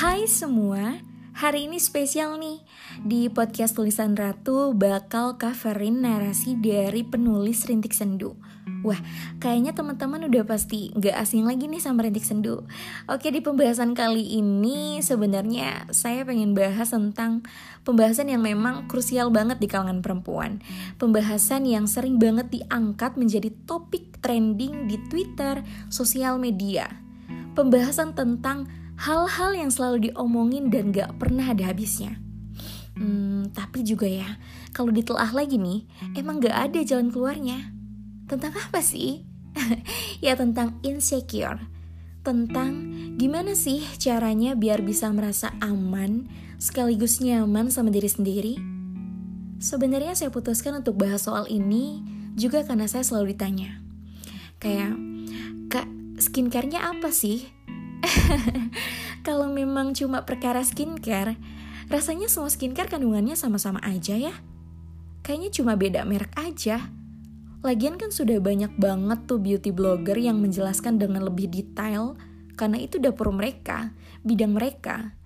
Hai semua, hari ini spesial nih. Di podcast Tulisan Ratu bakal coverin narasi dari penulis Rintik Sendu. Wah, kayaknya teman-teman udah pasti gak asing lagi nih sama Rintik Sendu. Oke, di pembahasan kali ini sebenarnya saya pengen bahas tentang Pembahasan yang memang krusial banget di kalangan perempuan. Pembahasan yang sering banget diangkat menjadi topik trending di Twitter, sosial media. Pembahasan tentang hal-hal yang selalu diomongin dan gak pernah ada habisnya. Hmm, tapi juga ya, kalau ditelah lagi nih, emang gak ada jalan keluarnya. Tentang apa sih? ya tentang insecure. Tentang gimana sih caranya biar bisa merasa aman sekaligus nyaman sama diri sendiri? Sebenarnya saya putuskan untuk bahas soal ini juga karena saya selalu ditanya. Kayak, Kak, skincare-nya apa sih? Kalau memang cuma perkara skincare, rasanya semua skincare kandungannya sama-sama aja ya. Kayaknya cuma beda merek aja. Lagian kan sudah banyak banget tuh beauty blogger yang menjelaskan dengan lebih detail karena itu dapur mereka, bidang mereka.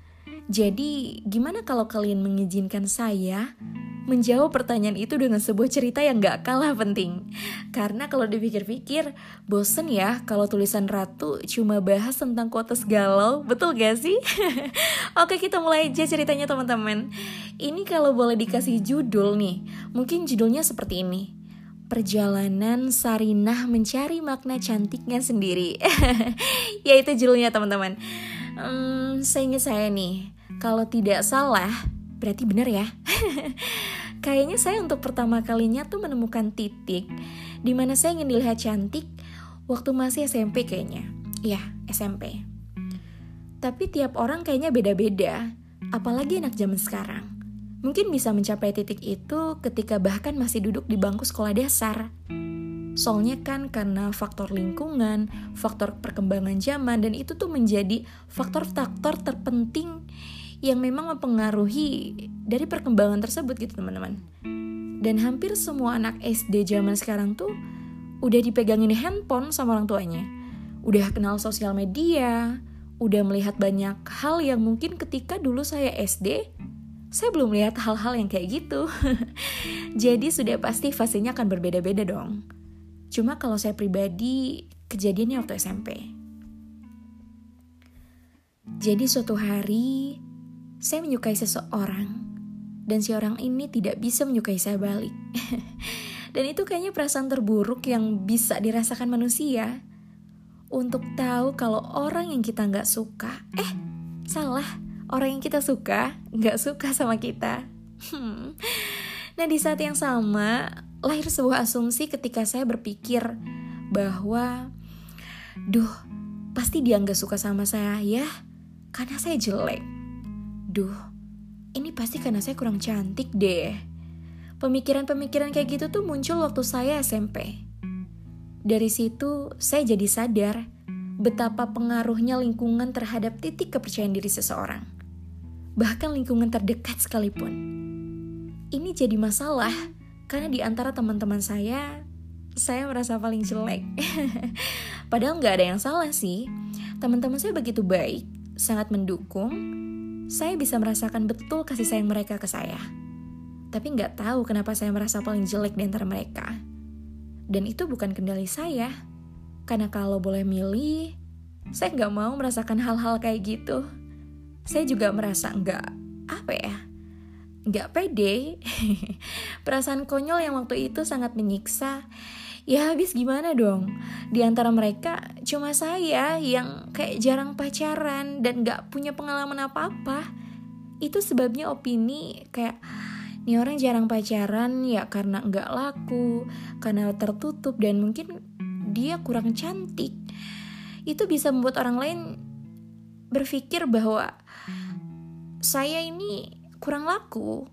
Jadi, gimana kalau kalian mengizinkan saya menjawab pertanyaan itu dengan sebuah cerita yang gak kalah penting. Karena kalau dipikir-pikir, bosen ya kalau tulisan Ratu cuma bahas tentang kuotas galau, betul gak sih? Oke kita mulai aja ceritanya teman-teman. Ini kalau boleh dikasih judul nih, mungkin judulnya seperti ini. Perjalanan Sarinah mencari makna cantiknya sendiri. ya itu judulnya teman-teman. Hmm, seingat saya nih, kalau tidak salah, berarti benar ya. Kayaknya saya untuk pertama kalinya tuh menemukan titik di mana saya ingin dilihat cantik waktu masih SMP kayaknya. Ya, SMP. Tapi tiap orang kayaknya beda-beda, apalagi anak zaman sekarang. Mungkin bisa mencapai titik itu ketika bahkan masih duduk di bangku sekolah dasar. Soalnya kan karena faktor lingkungan, faktor perkembangan zaman, dan itu tuh menjadi faktor-faktor terpenting yang memang mempengaruhi dari perkembangan tersebut gitu teman-teman. Dan hampir semua anak SD zaman sekarang tuh udah dipegangin handphone sama orang tuanya. Udah kenal sosial media, udah melihat banyak hal yang mungkin ketika dulu saya SD, saya belum melihat hal-hal yang kayak gitu. Jadi sudah pasti fasenya akan berbeda-beda dong. Cuma kalau saya pribadi, kejadiannya waktu SMP. Jadi suatu hari, saya menyukai seseorang dan si orang ini tidak bisa menyukai saya balik. dan itu kayaknya perasaan terburuk yang bisa dirasakan manusia. Untuk tahu kalau orang yang kita nggak suka, eh salah, orang yang kita suka nggak suka sama kita. Hmm. Nah di saat yang sama lahir sebuah asumsi ketika saya berpikir bahwa, duh pasti dia nggak suka sama saya ya, karena saya jelek Duh, ini pasti karena saya kurang cantik deh. Pemikiran-pemikiran kayak gitu tuh muncul waktu saya SMP. Dari situ, saya jadi sadar betapa pengaruhnya lingkungan terhadap titik kepercayaan diri seseorang. Bahkan lingkungan terdekat sekalipun. Ini jadi masalah karena di antara teman-teman saya, saya merasa paling jelek. Padahal nggak ada yang salah sih. Teman-teman saya begitu baik, sangat mendukung, saya bisa merasakan betul kasih sayang mereka ke saya. Tapi nggak tahu kenapa saya merasa paling jelek di antara mereka. Dan itu bukan kendali saya. Karena kalau boleh milih, saya nggak mau merasakan hal-hal kayak gitu. Saya juga merasa nggak, apa ya, nggak pede. Perasaan konyol yang waktu itu sangat menyiksa. Ya habis gimana dong? Di antara mereka cuma saya yang kayak jarang pacaran dan gak punya pengalaman apa-apa. Itu sebabnya opini kayak ini orang jarang pacaran ya karena nggak laku karena tertutup dan mungkin dia kurang cantik. Itu bisa membuat orang lain berpikir bahwa saya ini kurang laku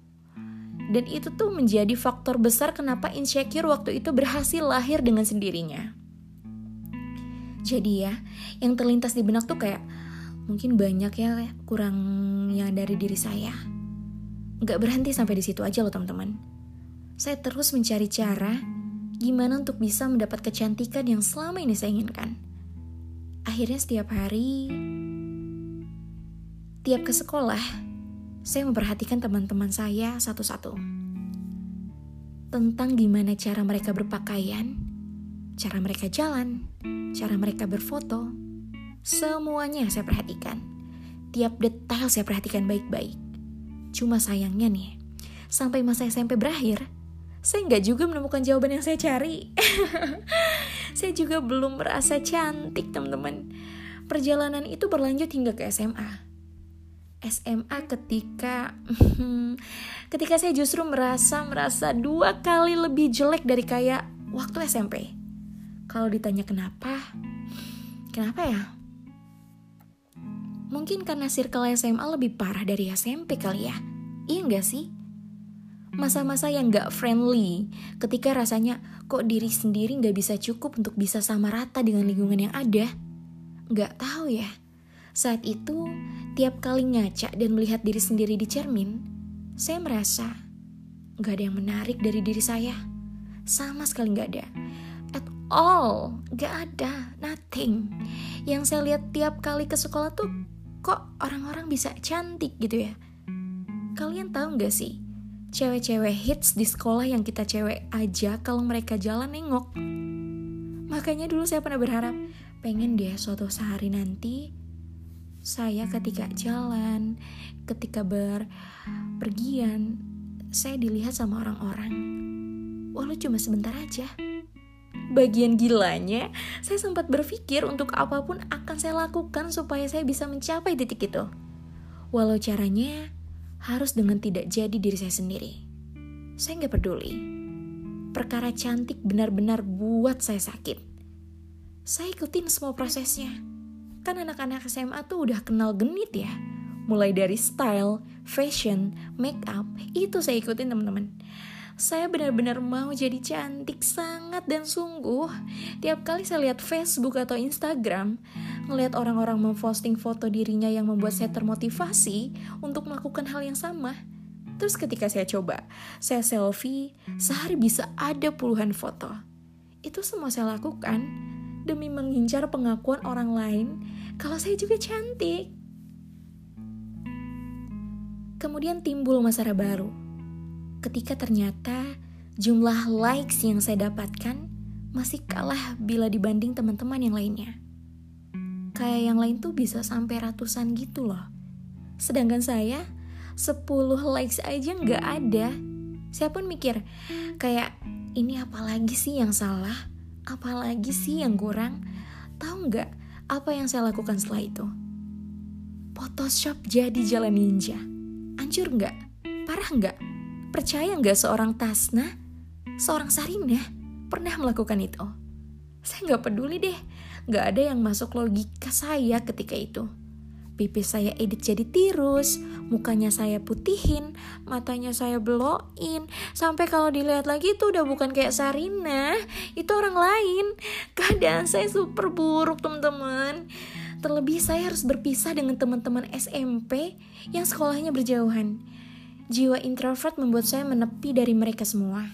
dan itu tuh menjadi faktor besar kenapa insecure waktu itu berhasil lahir dengan sendirinya. Jadi ya, yang terlintas di benak tuh kayak mungkin banyak ya kurangnya dari diri saya. Gak berhenti sampai di situ aja loh teman-teman. Saya terus mencari cara gimana untuk bisa mendapat kecantikan yang selama ini saya inginkan. Akhirnya setiap hari Tiap ke sekolah, saya memperhatikan teman-teman saya satu-satu. Tentang gimana cara mereka berpakaian, cara mereka jalan, cara mereka berfoto, semuanya saya perhatikan. Tiap detail saya perhatikan baik-baik. Cuma sayangnya nih, sampai masa SMP berakhir, saya nggak juga menemukan jawaban yang saya cari. saya juga belum merasa cantik, teman-teman. Perjalanan itu berlanjut hingga ke SMA SMA ketika ketika saya justru merasa merasa dua kali lebih jelek dari kayak waktu SMP. Kalau ditanya kenapa? Kenapa ya? Mungkin karena circle SMA lebih parah dari SMP kali ya. Iya gak sih? Masa-masa yang gak friendly ketika rasanya kok diri sendiri gak bisa cukup untuk bisa sama rata dengan lingkungan yang ada. Gak tahu ya. Saat itu, tiap kali ngaca dan melihat diri sendiri di cermin, saya merasa gak ada yang menarik dari diri saya. Sama sekali gak ada. At all, gak ada, nothing. Yang saya lihat tiap kali ke sekolah tuh, kok orang-orang bisa cantik gitu ya. Kalian tahu gak sih, cewek-cewek hits di sekolah yang kita cewek aja kalau mereka jalan nengok. Makanya dulu saya pernah berharap, pengen deh suatu sehari nanti saya ketika jalan, ketika berpergian, saya dilihat sama orang-orang. Walau cuma sebentar aja. Bagian gilanya, saya sempat berpikir untuk apa pun akan saya lakukan supaya saya bisa mencapai titik itu. Walau caranya harus dengan tidak jadi diri saya sendiri. Saya nggak peduli. Perkara cantik benar-benar buat saya sakit. Saya ikutin semua prosesnya kan anak-anak SMA tuh udah kenal genit ya. Mulai dari style, fashion, make up, itu saya ikutin teman-teman. Saya benar-benar mau jadi cantik sangat dan sungguh. Tiap kali saya lihat Facebook atau Instagram, ngelihat orang-orang memposting foto dirinya yang membuat saya termotivasi untuk melakukan hal yang sama. Terus ketika saya coba, saya selfie, sehari bisa ada puluhan foto. Itu semua saya lakukan demi mengincar pengakuan orang lain kalau saya juga cantik. Kemudian timbul masalah baru. Ketika ternyata jumlah likes yang saya dapatkan masih kalah bila dibanding teman-teman yang lainnya. Kayak yang lain tuh bisa sampai ratusan gitu loh. Sedangkan saya 10 likes aja nggak ada. Saya pun mikir, kayak ini apalagi sih yang salah? Apalagi sih yang kurang? Tahu nggak apa yang saya lakukan setelah itu? Photoshop jadi jalan ninja. Ancur nggak? Parah nggak? Percaya nggak seorang Tasna, seorang Sarina pernah melakukan itu? Saya nggak peduli deh, nggak ada yang masuk logika saya ketika itu pipis saya edit jadi tirus, mukanya saya putihin, matanya saya bloin, sampai kalau dilihat lagi itu udah bukan kayak Sarina, itu orang lain. Keadaan saya super buruk teman-teman. Terlebih saya harus berpisah dengan teman-teman SMP yang sekolahnya berjauhan. Jiwa introvert membuat saya menepi dari mereka semua.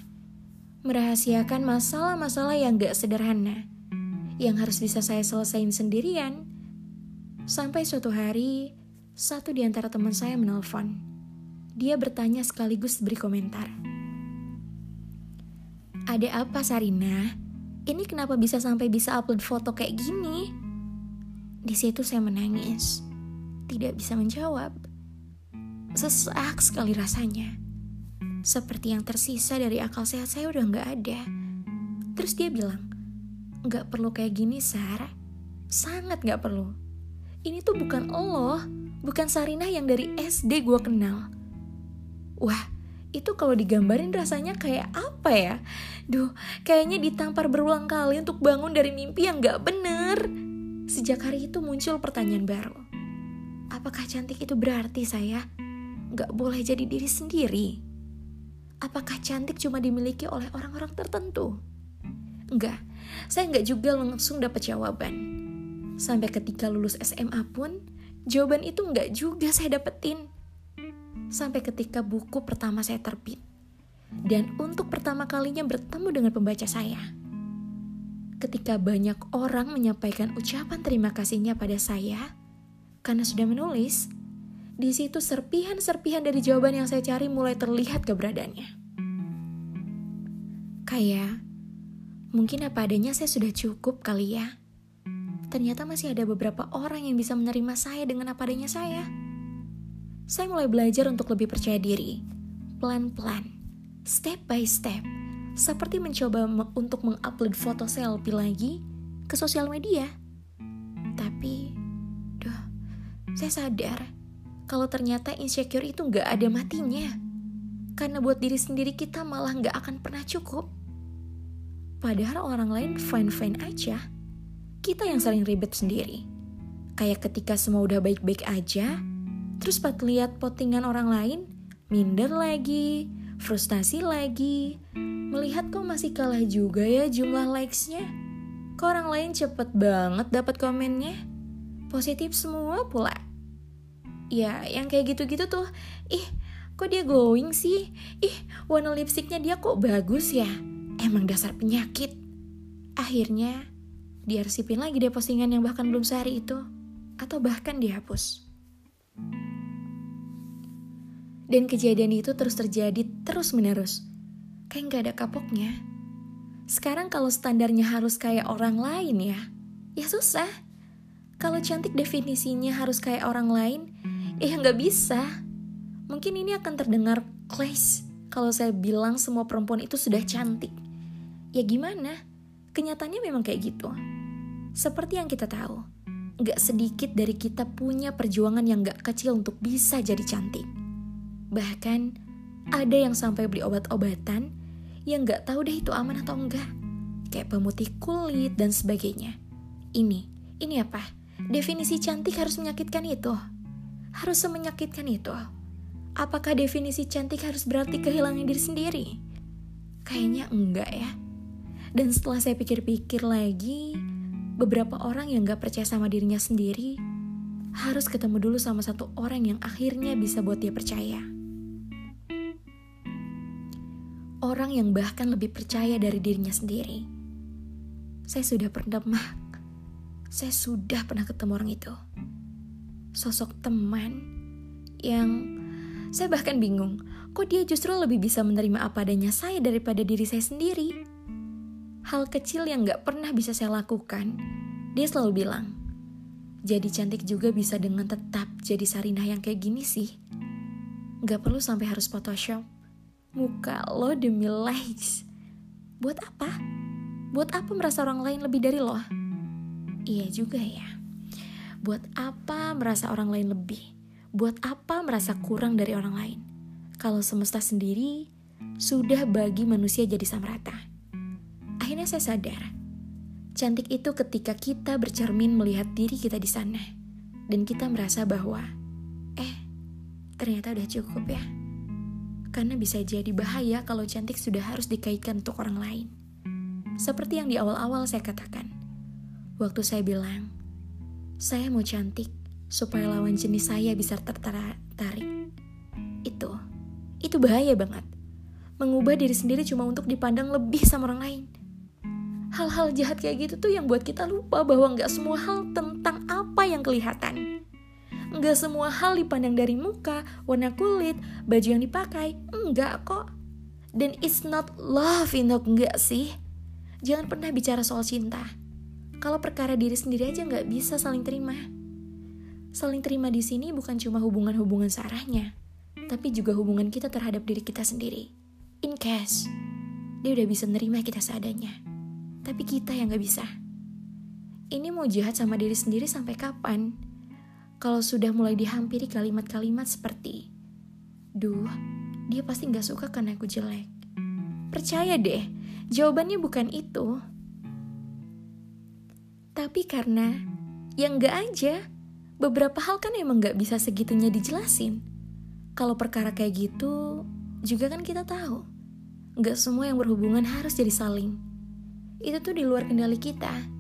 Merahasiakan masalah-masalah yang gak sederhana, yang harus bisa saya selesaikan sendirian Sampai suatu hari, satu di antara teman saya menelpon. Dia bertanya sekaligus beri komentar. Ada apa Sarina? Ini kenapa bisa sampai bisa upload foto kayak gini? Di situ saya menangis. Tidak bisa menjawab. Sesak sekali rasanya. Seperti yang tersisa dari akal sehat saya udah nggak ada. Terus dia bilang, nggak perlu kayak gini, Sar. Sangat nggak perlu ini tuh bukan lo, bukan Sarinah yang dari SD gue kenal. Wah, itu kalau digambarin rasanya kayak apa ya? Duh, kayaknya ditampar berulang kali untuk bangun dari mimpi yang gak bener. Sejak hari itu muncul pertanyaan baru. Apakah cantik itu berarti saya gak boleh jadi diri sendiri? Apakah cantik cuma dimiliki oleh orang-orang tertentu? Enggak, saya nggak juga langsung dapat jawaban. Sampai ketika lulus SMA pun, jawaban itu nggak juga saya dapetin. Sampai ketika buku pertama saya terbit. Dan untuk pertama kalinya bertemu dengan pembaca saya. Ketika banyak orang menyampaikan ucapan terima kasihnya pada saya, karena sudah menulis, Di situ serpihan-serpihan dari jawaban yang saya cari mulai terlihat keberadaannya. Kayak, mungkin apa adanya saya sudah cukup kali ya. Ternyata masih ada beberapa orang yang bisa menerima saya dengan apa adanya saya. Saya mulai belajar untuk lebih percaya diri, pelan-pelan, step by step, seperti mencoba untuk mengupload foto selfie lagi ke sosial media. Tapi, duh, saya sadar kalau ternyata insecure itu nggak ada matinya. Karena buat diri sendiri kita malah nggak akan pernah cukup. Padahal orang lain fine-fine aja. Kita yang sering ribet sendiri. Kayak ketika semua udah baik-baik aja, terus pas lihat postingan orang lain, minder lagi, frustasi lagi, melihat kok masih kalah juga ya jumlah likes-nya. Kok orang lain cepet banget dapat komennya? Positif semua pula. Ya, yang kayak gitu-gitu tuh, ih, kok dia glowing sih? Ih, warna lipstiknya dia kok bagus ya? Emang dasar penyakit. Akhirnya, diarsipin lagi deh postingan yang bahkan belum sehari itu. Atau bahkan dihapus. Dan kejadian itu terus terjadi terus menerus. Kayak gak ada kapoknya. Sekarang kalau standarnya harus kayak orang lain ya, ya susah. Kalau cantik definisinya harus kayak orang lain, ya nggak bisa. Mungkin ini akan terdengar clash kalau saya bilang semua perempuan itu sudah cantik. Ya gimana? Kenyataannya memang kayak gitu. Seperti yang kita tahu, nggak sedikit dari kita punya perjuangan yang nggak kecil untuk bisa jadi cantik. Bahkan ada yang sampai beli obat-obatan yang nggak tahu deh itu aman atau enggak. Kayak pemutih kulit dan sebagainya. Ini, ini apa? Definisi cantik harus menyakitkan itu. Harus semenyakitkan itu. Apakah definisi cantik harus berarti kehilangan diri sendiri? Kayaknya enggak ya. Dan setelah saya pikir-pikir lagi, beberapa orang yang gak percaya sama dirinya sendiri harus ketemu dulu sama satu orang yang akhirnya bisa buat dia percaya orang yang bahkan lebih percaya dari dirinya sendiri. Saya sudah pernah saya sudah pernah ketemu orang itu. Sosok teman yang saya bahkan bingung, kok dia justru lebih bisa menerima apa adanya saya daripada diri saya sendiri. Hal kecil yang gak pernah bisa saya lakukan, dia selalu bilang, jadi cantik juga bisa dengan tetap jadi Sarinah yang kayak gini sih. Gak perlu sampai harus Photoshop muka lo demi likes. Buat apa? Buat apa merasa orang lain lebih dari lo? Iya juga ya. Buat apa merasa orang lain lebih? Buat apa merasa kurang dari orang lain? Kalau semesta sendiri sudah bagi manusia jadi sama rata. Akhirnya saya sadar, cantik itu ketika kita bercermin melihat diri kita di sana. Dan kita merasa bahwa, eh, ternyata udah cukup ya karena bisa jadi bahaya kalau cantik sudah harus dikaitkan untuk orang lain. Seperti yang di awal-awal saya katakan, waktu saya bilang, saya mau cantik supaya lawan jenis saya bisa tertarik. Itu, itu bahaya banget. Mengubah diri sendiri cuma untuk dipandang lebih sama orang lain. Hal-hal jahat kayak gitu tuh yang buat kita lupa bahwa nggak semua hal tentang apa yang kelihatan Nggak semua hal dipandang dari muka, warna kulit, baju yang dipakai. Enggak kok. Dan it's not love, Indok. Enggak sih. Jangan pernah bicara soal cinta. Kalau perkara diri sendiri aja nggak bisa saling terima. Saling terima di sini bukan cuma hubungan-hubungan searahnya, tapi juga hubungan kita terhadap diri kita sendiri. In case, dia udah bisa nerima kita seadanya. Tapi kita yang gak bisa. Ini mau jahat sama diri sendiri sampai kapan? kalau sudah mulai dihampiri kalimat-kalimat seperti, Duh, dia pasti gak suka karena aku jelek. Percaya deh, jawabannya bukan itu. Tapi karena yang gak aja, beberapa hal kan emang gak bisa segitunya dijelasin. Kalau perkara kayak gitu, juga kan kita tahu. Gak semua yang berhubungan harus jadi saling. Itu tuh di luar kendali kita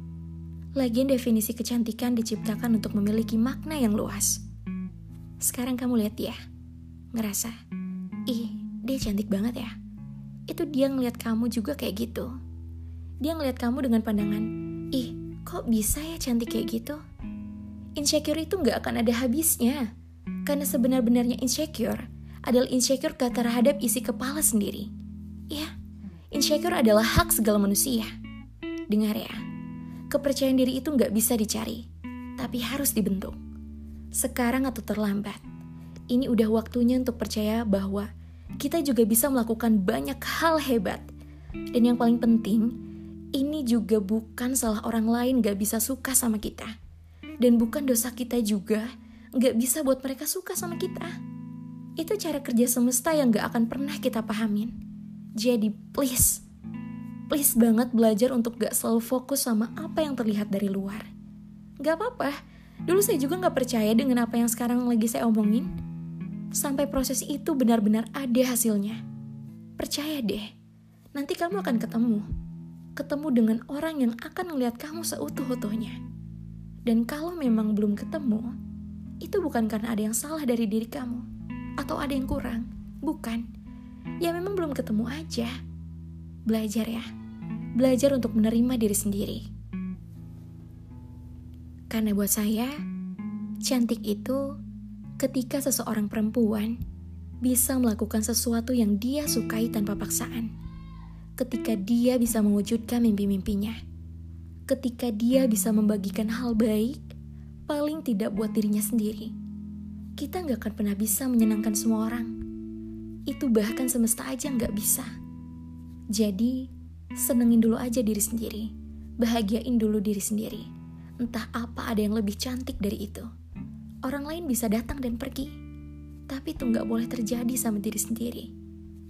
Lagian definisi kecantikan diciptakan untuk memiliki makna yang luas. Sekarang kamu lihat dia, ngerasa, ih dia cantik banget ya. Itu dia ngeliat kamu juga kayak gitu. Dia ngeliat kamu dengan pandangan, ih kok bisa ya cantik kayak gitu? Insecure itu gak akan ada habisnya. Karena sebenar-benarnya insecure adalah insecure terhadap isi kepala sendiri. Ya, insecure adalah hak segala manusia. Dengar ya, kepercayaan diri itu nggak bisa dicari, tapi harus dibentuk. Sekarang atau terlambat, ini udah waktunya untuk percaya bahwa kita juga bisa melakukan banyak hal hebat. Dan yang paling penting, ini juga bukan salah orang lain gak bisa suka sama kita. Dan bukan dosa kita juga gak bisa buat mereka suka sama kita. Itu cara kerja semesta yang gak akan pernah kita pahamin. Jadi please, please banget belajar untuk gak selalu fokus sama apa yang terlihat dari luar. Gak apa-apa, dulu saya juga gak percaya dengan apa yang sekarang lagi saya omongin sampai proses itu benar-benar ada hasilnya. Percaya deh, nanti kamu akan ketemu. Ketemu dengan orang yang akan melihat kamu seutuh-utuhnya. Dan kalau memang belum ketemu, itu bukan karena ada yang salah dari diri kamu. Atau ada yang kurang. Bukan. Ya memang belum ketemu aja. Belajar ya. Belajar untuk menerima diri sendiri. Karena buat saya, cantik itu ketika seseorang perempuan bisa melakukan sesuatu yang dia sukai tanpa paksaan, ketika dia bisa mewujudkan mimpi-mimpinya, ketika dia bisa membagikan hal baik, paling tidak buat dirinya sendiri. Kita nggak akan pernah bisa menyenangkan semua orang. Itu bahkan semesta aja nggak bisa. Jadi, senengin dulu aja diri sendiri. Bahagiain dulu diri sendiri. Entah apa ada yang lebih cantik dari itu. Orang lain bisa datang dan pergi, tapi itu nggak boleh terjadi sama diri sendiri.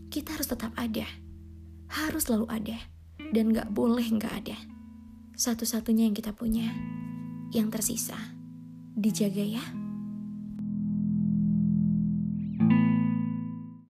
Kita harus tetap ada, harus selalu ada, dan nggak boleh nggak ada. Satu-satunya yang kita punya, yang tersisa, dijaga ya.